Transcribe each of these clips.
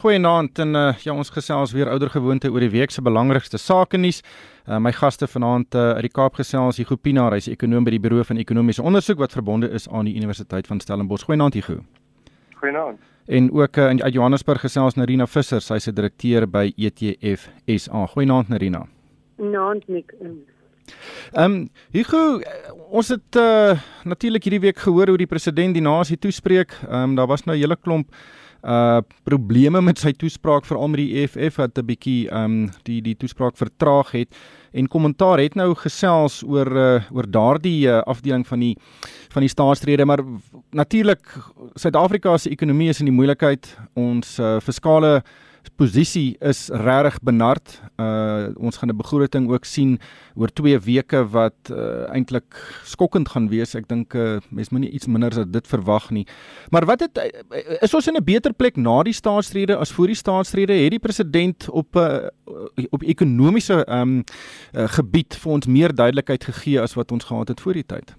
Goeienaand en uh, ja ons gesels weer ouer gewoonte oor die week se belangrikste sake nuus. Uh, my gaste vanaand uh, uit die Kaap gesels Hugo Pinaar, hy's ekonom by die Buro van Ekonomiese Onderzoek wat verbonde is aan die Universiteit van Stellenbosch. Goeienaand Hugo. Goeienaand. En ook uh, uit Johannesburg gesels Narina Visser, sy's 'n direkteur by ETF SA. Goeienaand Narina. Naand Nik. Ehm um, Hugo, ons het uh, natuurlik hierdie week gehoor hoe die president die nasie toespreek. Ehm um, daar was nou 'n hele klomp uh probleme met sy toespraak veral met die EFF wat 'n bietjie um die die toespraak vertraag het en kommentaar het nou gesels oor uh, oor daardie uh, afdeling van die van die staatsrede maar natuurlik Suid-Afrika se ekonomie is in die moeilikheid. Ons uh, fiskale posisie is regtig benard. Uh ons gaan 'n begroting ook sien oor 2 weke wat uh, eintlik skokkend gaan wees. Ek dink uh, mens moenie iets minder as dit verwag nie. Maar wat het uh, is ons in 'n beter plek na die staatsrede as voor die staatsrede? Het die president op uh, op ekonomiese um uh, gebied vir ons meer duidelikheid gegee as wat ons gehad het voor die tyd?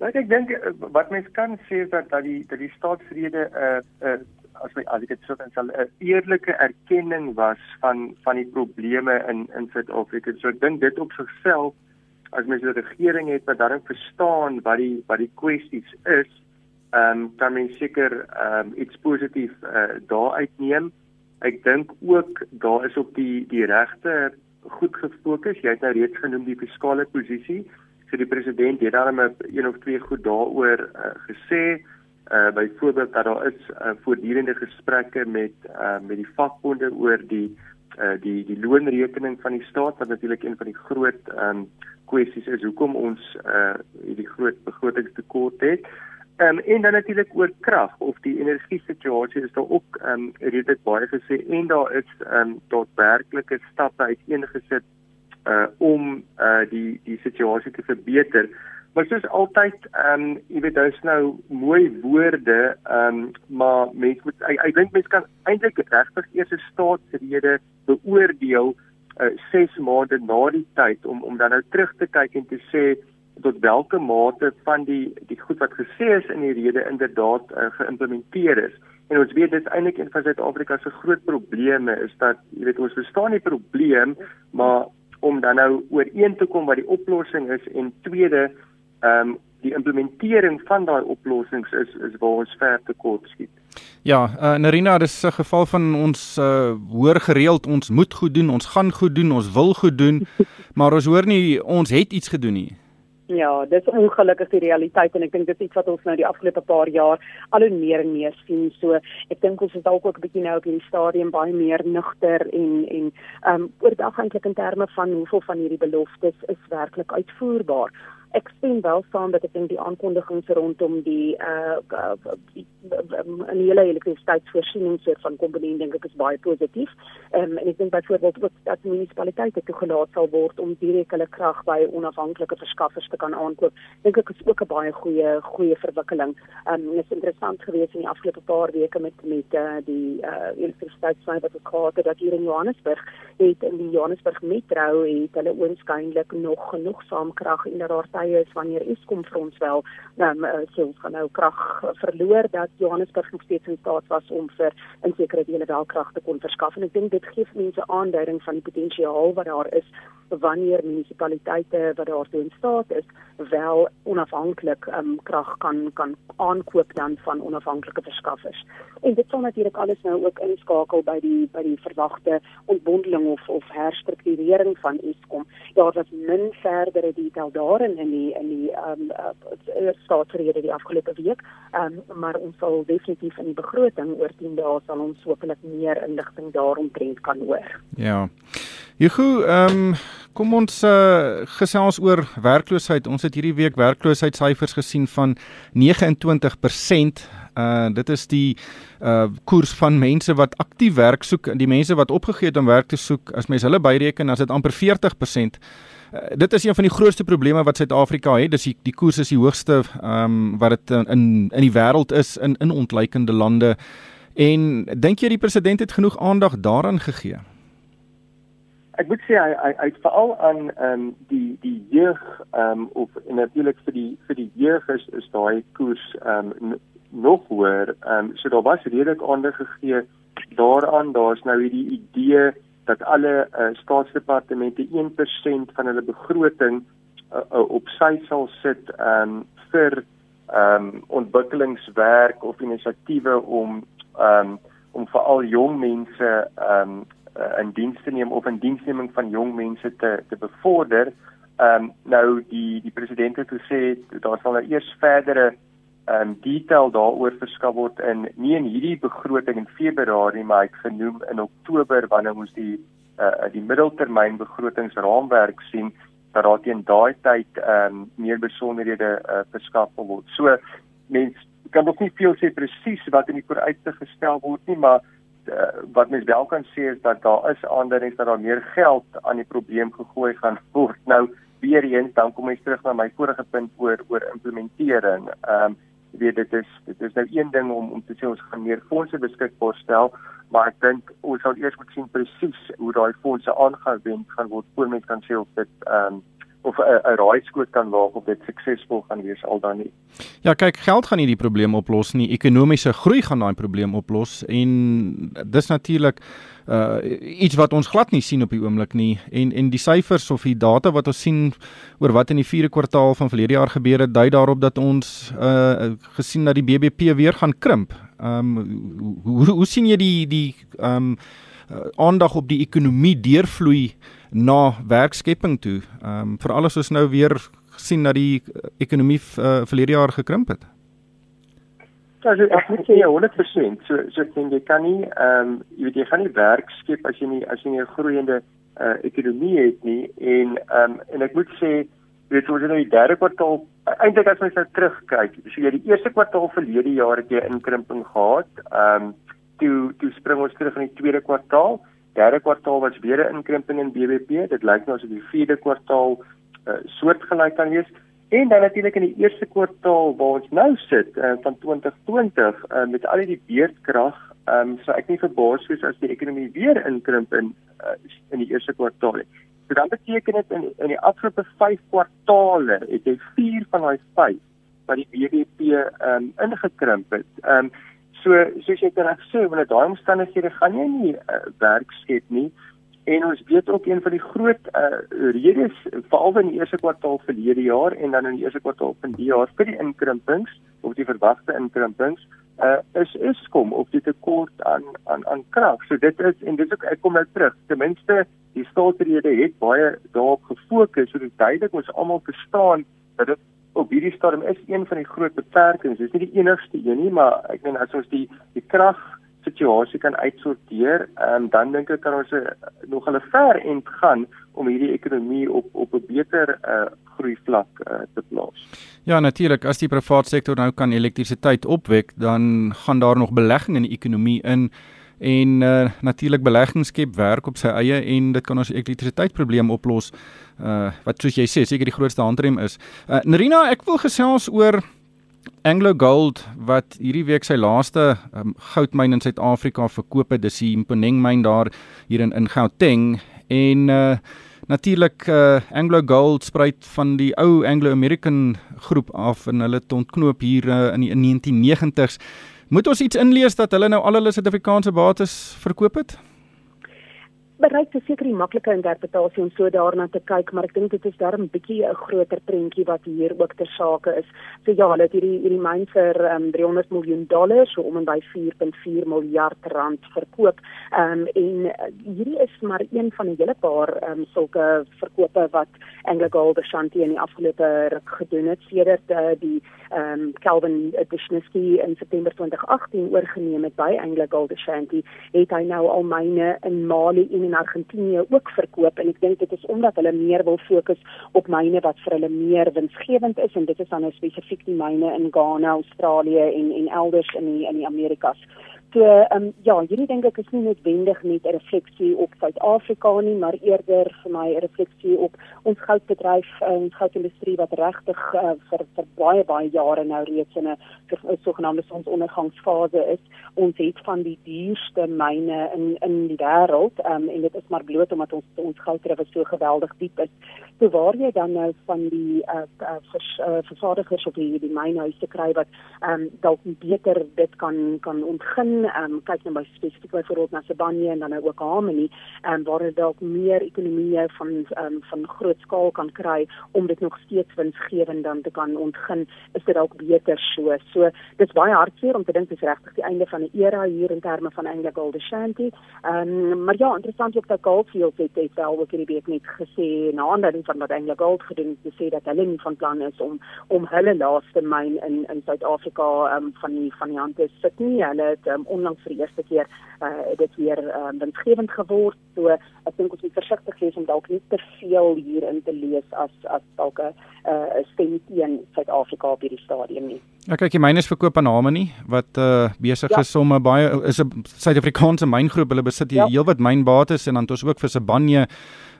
Nou ek dink wat mens kan sê is dat dat die dat die staatsrede 'n uh, 'n uh, as my as ek dit sou kan sê 'n eerlike erkenning was van van die probleme in in Suid-Afrika. So ek dink dit op sigself as mens 'n regering het wat daarin verstaan wat die wat die kwessies is, ehm um, kan mens seker ehm um, iets positief uh, daar uitneem. Ek dink ook daar is op die die regte goed gefokus. Jy het nou reeds genoem die fiskale posisie. So die president het daarmee een of twee goed daaroor uh, gesê uh byvoorbeeld dat daar is uh, voortdurende gesprekke met uh met die vakbonde oor die uh die die loonrekening van die staat wat natuurlik een van die groot um kwessies is hoekom ons uh hierdie groot begrotingstekort het. Um en dan natuurlik oor krag of die energie situasie is daar ook um redelik baie gesê en daar is um tot werklike stappe uiteengesit uh om uh die die situasie te verbeter. Maar soos altyd, ehm um, jy weet daar's nou mooi woorde, ehm um, maar mense moet ek, ek dink mense kan eintlik regtig eers 'n staatsrede beoordeel uh, 6 maande na die tyd om om dan nou terug te kyk en te sê tot watter mate van die die goed wat gesê is in die rede inderdaad uh, geïmplementeer is. En ons weet dit is eintlik een van Suid-Afrika se groot probleme is dat jy weet ons verstaan die probleem, maar om dan nou ooreen te kom wat die oplossing is en tweede ehm um, die implementering van daai oplossings is is waar ons ver te kort skiet. Ja, uh, Narina, dis 'n geval van ons uh, hoor gereeld ons moet goed doen, ons gaan goed doen, ons wil goed doen, maar ons hoor nie ons het iets gedoen nie. Ja, dis ongelukkig die realiteit en ek dink dit is iets wat ons nou die afgelope paar jaar al hoe meer en meer sien. So ek dink ons is dalk ook 'n bietjie nou op hierdie stadium baie meer nugter en en ehm um, oordag eintlik in terme van hoeveel van hierdie beloftes is werklik uitvoerbaar ek sien wel saam dat ek dink die aankondigings rondom die uh, die, um, 'n hele elektrisiteitsvoorsiening soort van komponent dink ek is baie positief. Um, en ek dink byvoorbeeld ook dat munisipaliteite toegelaat sal word om direk hulle krag by onafhanklike verskaffers te kan aankoop. Dink ek is ook 'n baie goeie goeie verwikkeling. Um dit is interessant geweest in die afgelope paar weke met met uh, die uh elektrisiteitsvoorsiening wat gehad het dat hier in Johannesburg het in die Johannesburg metro het hulle oënskynlik nog genoeg saamkrag en daar tye is wanneer Eskom vir ons wel um, sê ons gaan nou krag verloor dat Johannesburg nog steeds in staat was om vir in sekere dele wel krag te kon verskaf en ek dink dit gee mense aanduiding van die potensiaal wat daar is wanneer munisipaliteite wat daartoe in staat is wel onafhanklik um, krag kan kan aankoop dan van onafhanklike verskaffers. En dit sal natuurlik alles nou ook inskakel by die by die verwagte ontbondeling of of herstrukturering van Eskom. Daar was min verdere detail daarin in die in die ehm um, uh, staatsrede die afgelope week. Ehm um, maar ons sal definitief in die begroting oor 10 dae sal ons hopelik meer inligting daaromtrent kan hoor. Ja. Jugo, ehm um, kom ons uh, gesels oor werkloosheid. Ons het hierdie week werkloosheidssyfers gesien van 29%. Uh dit is die uh koers van mense wat aktief werk soek, die mense wat opgegee het om werk te soek. As mens hulle byreken, as dit amper 40%. Uh, dit is een van die grootste probleme wat Suid-Afrika het. Dis die, die koers is die hoogste ehm um, wat dit in in die wêreld is in in ontleikende lande. En dink jy die president het genoeg aandag daaraan gegee? Ek moet sê hy hy, hy veral aan ehm um, die die jeug ehm um, of natuurlik vir die vir die jeug is is daai koers ehm um, nog hoër. Ehm um, so daar was redelik aandag gegee daaraan. Daar's nou hierdie idee dat alle uh, staatsdepartemente 1% van hulle begroting uh, uh, op sy sal sit um, vir ehm um, ontwikkelingswerk of inisiatiewe om ehm um, om vir al jong mense ehm um, uh, in diens te neem of in diensneming van jong mense te te bevorder. Ehm um, nou die die president het gesê daar sal nou eers verdere um, detail daaroor verskaf word in nie in hierdie begroting in Februarie maar ek genoem in Oktober wanneer ons die uh, die middeltermyn begrotingsraamwerk sien dat daar teen daai tyd um, meer besonderhede uh, verskaf word. So mense kan nog nie veel sê presies wat in die vooruitsig gestel word nie, maar uh, wat mens wel kan sê is dat daar is aanduidings dat daar meer geld aan die probleem gegooi gaan word. Nou weer eens dan kom ons terug na my vorige punt oor oor implementering. Um, weet dit is dit is nou een ding om om te sê ons gaan meer fondse beskikbaar stel, maar ek dink ons sal eers moet sien presies hoe daai fondse aangewend gaan word voor mens kan sê of dit ehm um, of 'n raaiskoot kan waag of dit suksesvol gaan wees al dan nie. Ja, kyk, geld gaan nie die probleem oplos nie. Ekonomiese groei gaan daai probleem oplos en dis natuurlik uh iets wat ons glad nie sien op die oomblik nie en en die syfers of die data wat ons sien oor wat in die 4de kwartaal van verlede jaar gebeur het, dui daarop dat ons uh gesien dat die BBP weer gaan krimp. Um hoe hoe, hoe sien jy die die um uh, aandag op die ekonomie deurvloei na werkskepping toe. Ehm um, veral as ons nou weer sien dat die ekonomie uh, verlede jaar gekrimp het. Ja, so ek moet sê 100%. So so dink jy kan nie ehm um, jy weet jy gaan nie werk skep as jy nie as jy nie 'n groeiende uh, ekonomie het nie en ehm um, en ek moet sê weet jy ons het nou die derde kwartaal eintlik as mens nou terugkyk, so jy die eerste kwartaal verlede jaar het jy inkrimping gehad. Ehm um, toe toe spring ons terug in die tweede kwartaal derde kwartaal was weer 'n inkrimping in BBP. Dit lyk nou asof die vierde kwartaal uh, soortgelyk kan wees. En dan natuurlik in die eerste kwartaal waar ons nou sit uh, van 2020 uh, met al die beerdkrag, um, so ek nie verbaas soos as die ekonomie weer inkrimp in uh, in die eerste kwartaal nie. So dan beteken dit in in die afgelope 5 kwartale het jy 4 van daai 5 wat die BBP um, ingekrimp het. Ehm um, So soos jy reg sê, wanneer daai omstandighede gaan jy nie uh, werk skep nie. En ons weet ook een van die groot uh, redes veral in die eerste kwartaal verlede jaar en dan in die eerste kwartaal van die jaar vir die inkrimpings of die verwagte inkrimpings uh, is is kom op die tekort aan aan aan krag. So dit is en dit is ook ek kom nou terug. Ten minste die staatsrede het baie daarop gefokus sodat duidelik ons almal verstaan dat dit op hierdie stadium is een van die groot beperkings. Dit is nie die enigste een nie, maar ek meen as ons die die krag situasie kan uitsorteer, um, dan dink ek kan ons uh, nog hulle ver end gaan om hierdie ekonomie op op 'n beter uh, groei vlak uh, te plaas. Ja, natuurlik, as die private sektor nou kan elektrisiteit opwek, dan gaan daar nog belegging in die ekonomie in en uh, natuurlik belegging skep werk op sy eie en dit kan ons elektrisiteitsprobleem oplos uh wat soos jy sê seker die grootste handrem is. Uh Nerina, ek wil gesels oor Anglo Gold wat hierdie week sy laaste um, goudmyn in Suid-Afrika verkoop het. Dis die Mponeng myn daar hier in in Gauteng en uh natuurlik uh Anglo Gold spruit van die ou Anglo American groep af en hulle het ontknoop hier uh, in die in 1990s. Moet ons iets inlees dat hulle nou al hulle Suid-Afrikaanse bates verkoop het? Bereik te seker die maklike interpretasie om so daarna te kyk, maar ek dink dit is darm bietjie 'n groter prentjie wat hier ook ter sake is. So ja, hulle het hierdie hierdie myn vir um, 300 miljoen dollar, so om en by 4.4 miljard rand verkoop. Ehm um, en uh, hierdie is maar een van 'n hele paar ehm um, sulke verkope wat AngloGold Ashanti in die afgelope ruk gedoen het sedert uh, die ehm um, Calvin Dishnisky in September 2018 oorgeneem het by AngloGold Ashanti. Het hy nou al myne in Mali en in Argentinië ook verkoop en ek dink dit is omdat hulle meer wil fokus op myne wat vir hulle meer winsgewend is en dit is dan nou spesifiek die myne in Ghana, Australië en en elders in die in die Amerikas. So ehm um, ja, hierdie dink ek is nie noodwendig net 'n refleksie op Suid-Afrika nie, maar eerder vir my 'n refleksie op ons goudbedryf en um, goudindustrie wat regtig uh, vir vir baie baie jare nou reeds in 'n sogenaamde sonsondergangsfase is. Ons het van die duurste myne in in die wêreld, ehm um, en dit is maar bloot omdat ons ons goudrewe so geweldig diep is. So waar jy dan nou van die uh, uh, vers, uh vervaardigers op die die mynhuise kry wat ehm um, dalk beter dit kan kan ontgin. Ehm um, kyk net by spesifiek byvoorbeeld na Sibanye en dan nou ook Harmony en um, waar jy dalk meer ekonomieë van ehm um, van groot skaal kan kry om dit nog steeds winsgewend dan te kan ontgin, is dit dalk beter so. So dis baie hartseer om te dink dis regtig die einde van 'n era hier in terme van Anglo Gold Ashanti. Ehm um, maar ja, interessant ook dat Goldfields het, het wel ook hierdie week net gesê na aanleiding van wat Anglo Gold gedoen het, sê dat hulle nie van plan is om om hulle laaste myn in in Suid-Afrika um, van die van die hand te sit nie. Hulle het um, onlangs vir die eerste keer uh, dit weer um, winsgewend geword. So ek dink ons moet versigtig wees om dalk nie te veel hierin te lees as as dalk 'n uh, stem teen Suid-Afrika op hierdie stadium nie. Ja kyk, die myne is verkoop aan Harmony wat uh besig ja. is om 'n baie is 'n Suid-Afrikaanse myngroep. Hulle besit hier ja. heelwat mynbates en dan het ons ook vir Sibanye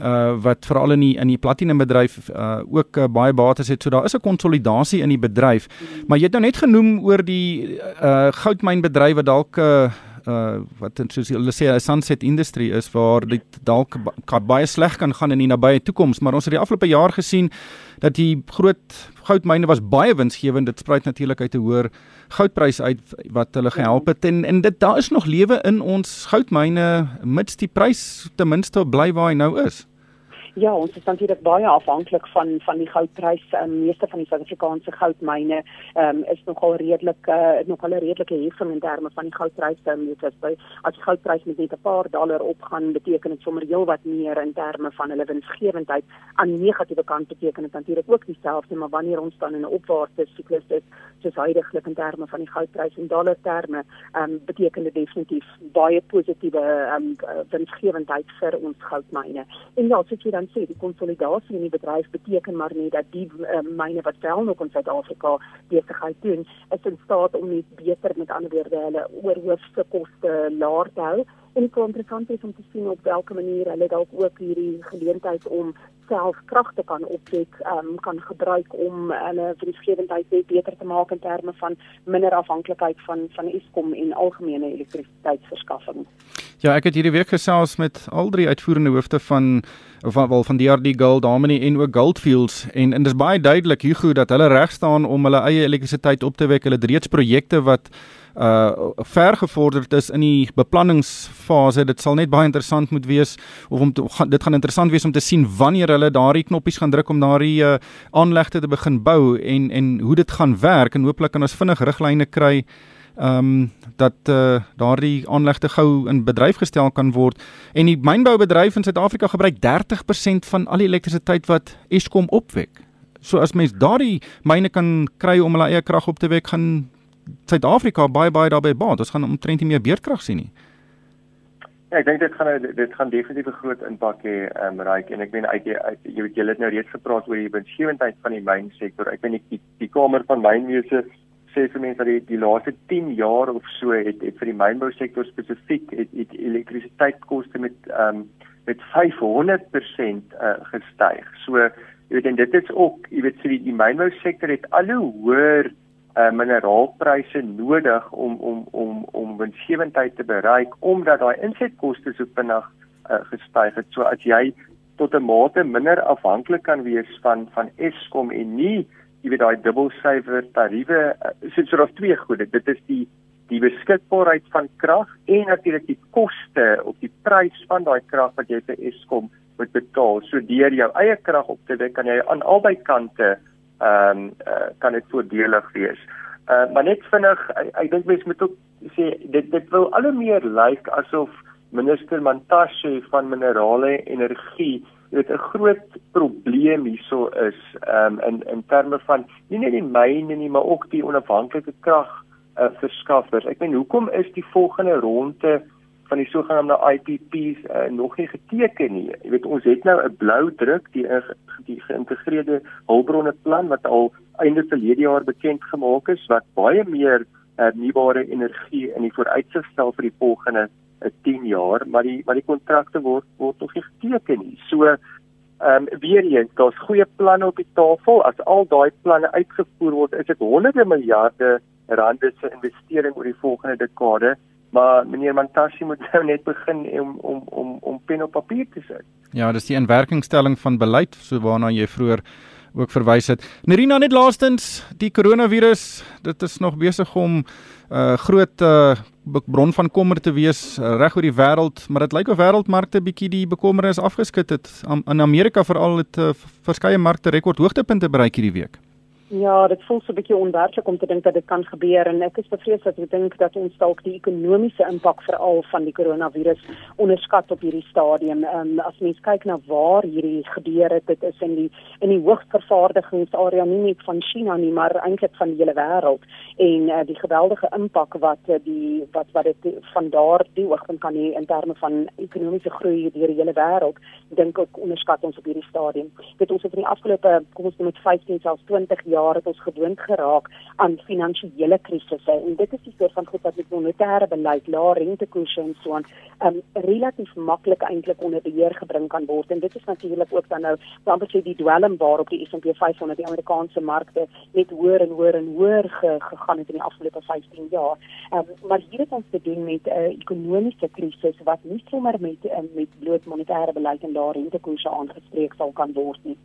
uh wat veral in die in die platinum bedryf uh ook uh, baie bates het. So daar is 'n konsolidasie in die bedryf. Mm. Maar jy het nou net genoem oor die uh goudmynbedryf wat dalk uh uh wat soos hulle sê 'n sunset industry is waar dit dalk baie sleg kan gaan in die nabye toekoms, maar ons het die afgelope jaar gesien dat die groot goudmyne was baie winsgewend. Dit spruit natuurlik uit 'n hoër goudprys uit wat hulle gehelp het en en dit daar is nog lewe in ons goudmyne mits die prys ten minste bly waar hy nou is. Ja, ons is natuurlik baie afhanklik van van die goudprys. Die um, meeste van die Suid-Afrikaanse goudmyne um, is nogal redelik uh, nogal 'n redelike heffing in terme van die goudprys. Um, dit is by as die goudprys met net 'n paar dollar opgaan, beteken dit sommer heelwat meer in terme van hulle winsgewendheid. Aan die negatiewe kant beteken dit natuurlik ook dieselfde, maar wanneer ons dan in 'n opwaartse siklus is, soos huidigelik in terme van die goudprys in dollar terme, um, beteken dit definitief baie positiewe um, winsgewendheid vir ons goudmyne. En ja, soos jy dan sê die konsolidasie in die bedryf beteken maar nie dat die uh, myne wat wel nog in Suid-Afrika besigheid doen is in staat om net beter met ander woorde hulle oorhoofse koste laer te hou en dit is interessant om te sien op watter manier hulle dalk ook hierdie geleentheid om self kragte kan opwek um, kan gebruik om hulle vriendskapendheid beter te maak in terme van minder afhanklikheid van van Eskom en algemene elektrisiteitsverskaffing. Ja, ek het hierdie week gesels met al drie uitvoerende hoofde van van wel van DRD Gold, Harmony en ook Goldfields en en dit is baie duidelik Hugo dat hulle reg staan om hulle eie elektrisiteit op te wek. Hulle het reeds projekte wat uh ver gevorderd is in die beplanningsfase. Dit sal net baie interessant moet wees of om te, dit gaan interessant wees om te sien wanneer hulle daardie knoppies gaan druk om daardie uh aanlegte te begin bou en en hoe dit gaan werk en hooplik kan ons vinnig riglyne kry ehm um, dat uh, daardie aanlegte gou in bedryf gestel kan word en die mynboubedryf in Suid-Afrika gebruik 30% van al die elektrisiteit wat Eskom opwek. So as mens daardie myne kan kry om hulle eie krag op te wek, gaan Suid-Afrika baie baie daarbey baat. Ons gaan omtrent nie meer beerdkrag sien nie. Ja, ek dink dit gaan dit gaan definitief 'n groot impak hê, ehm um, Raik en ek meen uit jy weet julle het nou reeds gepraat oor die winsgewendheid van die mynsektor. Ek weet die die kamer van mynwese sê vir mense dat die die laaste 10 jaar of so het het vir die mynbou sektor spesifiek het, het elektrisiteitskoste met ehm um, met 500% uh, gestyg. So jy weet en dit is ook jy weet so die, die mynbou sektor het al hoe hoër uh, mineraalpryse nodig om om om om winsgewendheid te bereik omdat daai insetkoste so vinnig uh, gestyg het. So as jy tot 'n mate minder afhanklik kan wees van van Eskom en nie jy weet daai dubbelsyfer tariewe uh, sit so daar's twee goede dit is die die beskikbaarheid van krag en natuurlik die koste op die prys van daai krag wat jy vir Eskom moet betaal so deur jou eie krag op te wek kan jy aan albei kante ehm um, uh, kan dit voordelig wees uh, maar net vinnig ek, ek dink mense moet ook sê dit dit wil al hoe meer lyk like asof minister Mantashe van minerale energie dit 'n groot probleem hierso is um, in in terme van nie net die myne nie maar ook die onafhanklike krag uh, verskaffers. Ek meen hoekom is die volgende ronde van die sogenaamde IPPs uh, nog nie geteken nie. Jy weet ons het nou 'n blou druk die die geïntegreerde hulpbronne plan wat al einde verlede jaar bekend gemaak is wat baie meer hernubare uh, energie in die vooruitsig stel vir die volgende 10 jaar, maar die maar die kontrakte word word nog nie geteken nie. So ehm um, weer eens, daar's goeie planne op die tafel. As al daai planne uitgevoer word, is dit honderde miljarde rande se investering oor die volgende dekade maar meneer Mantassi moet nou net begin om om om om pen op papier te sit. Ja, dis die inwerkingstelling van beleid so waarna jy vroeër ook verwys het. Nerina net laastens, die koronavirus, dit is nog besig om 'n uh, groot uh, bron van kommer te wees uh, reg oor die wêreld, maar dit lyk of wêreldmarkte bietjie die bekommernis afgeskit het. In Amerika veral het uh, verskeie markte rekord hoogtepunte bereik hierdie week. Ja, dit voel so 'n bietjie onwerklik om te dink dat dit kan gebeur en ek is bevrees dat ek dink dat ons dalk die ekonomiese impak veral van die koronavirus onderskat op hierdie stadium. Ehm um, as mens kyk na waar hierdie gebeur het, dit is in die in die hoogvervaardigingsarea nie net van China nie, maar eintlik van die hele wêreld en uh, die geweldige impak wat uh, die wat wat dit van daar die hoogtepunt kan hê in terme van ekonomiese groei deur die hele wêreld, dink ek onderskat ons op hierdie stadium. Dit ons het in die afgelope kom ons met 15 selfs 20 jaar jaar het ons gewoond geraak aan finansiële krisisse en dit is die soort van goed wat met monetêre beleid, lae rentekoerse en so aan um, relatief maklik eintlik onder beheer gebring kan word en dit is natuurlik ook dan nou amper sê die dwelm waarop die S&P 500 die Amerikaanse markte net hoër en hoër en hoër ge, gegaan het in die afgelope 15 jaar. Um, maar hier het ons te doen met 'n uh, ekonomiese krisis wat nie sommer met um, met bloot monetêre beleid en lae rentekoerse aangespreek sal kan word nie.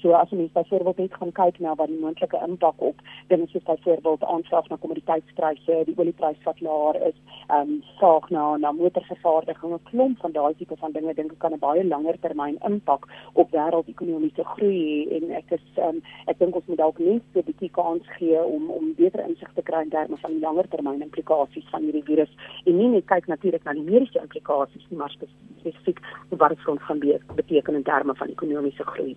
So as ons byvoorbeeld net gaan kyk na wat die moontlike impak op dinge soos byvoorbeeld aanvraag na kommoditeitspryse, die oliepryse wat laer is, ehm um, vraag na na motorvervaardiging, 'n klomp van daai tipe van dinge dink ek kan 'n baie langer termyn impak op wêreldekonomiese groei hê en ek is ehm um, ek dink ons moet dalk net 'n bietjie kans gee om om beter insig te kry in terme van die langer termyn implikasies van hierdie virus en nie net kyk natuurlik na die mediese implikasies nie, maar spesifiek wat dit vir ons gaan beteken in terme van ekonomiese groei.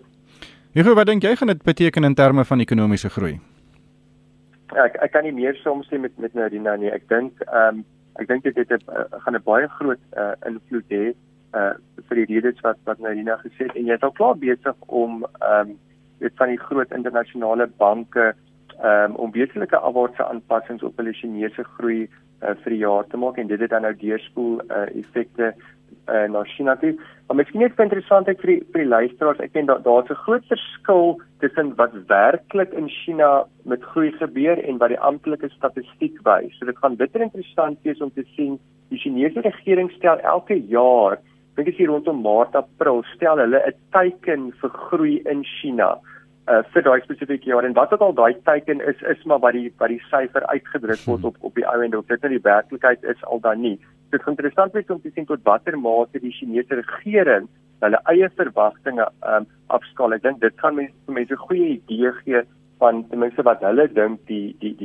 Hugo, wat dink jy gaan dit beteken in terme van ekonomiese groei? Ek ek kan nie meer sê met met Nadina nie. Ek dink ehm um, ek dink dit het 'n uh, gaan 'n baie groot uh, invloed hê uh vir die redes wat wat Nadina gesê het en jy is al klaar besig om ehm um, dit van die groot internasionale banke ehm um, om wesenlike afwaartse aanpassings op hulle Chinese groei uh, vir die jaar te maak en dit het dan nou deurspoel uh, effekte uh, na China toe. Maar miskien net interessant ek vir die vir die luisteraars, ek weet daar daar's 'n groot verskil tussen wat werklik in China met groei gebeur en wat die amptelike statistiek wys. So dit gaan bitter interessant wees om te sien die Chinese regering stel elke jaar, dink ek hier rondom Maart, April, stel hulle 'n teiken vir groei in China uh vir daai spesifieke jaar en wat ook al daai teiken is is maar wat die wat die syfer uitgedruk word hmm. op op die ou end of dit nou die werklikheid is al dan nie dit gaan interessant wees om te sien tot watter mate die Chinese regering hulle eie verwagtinge um, afskaal. Ek dink dit gaan mense mense 'n goeie idee gee van ten minste wat hulle dink die die die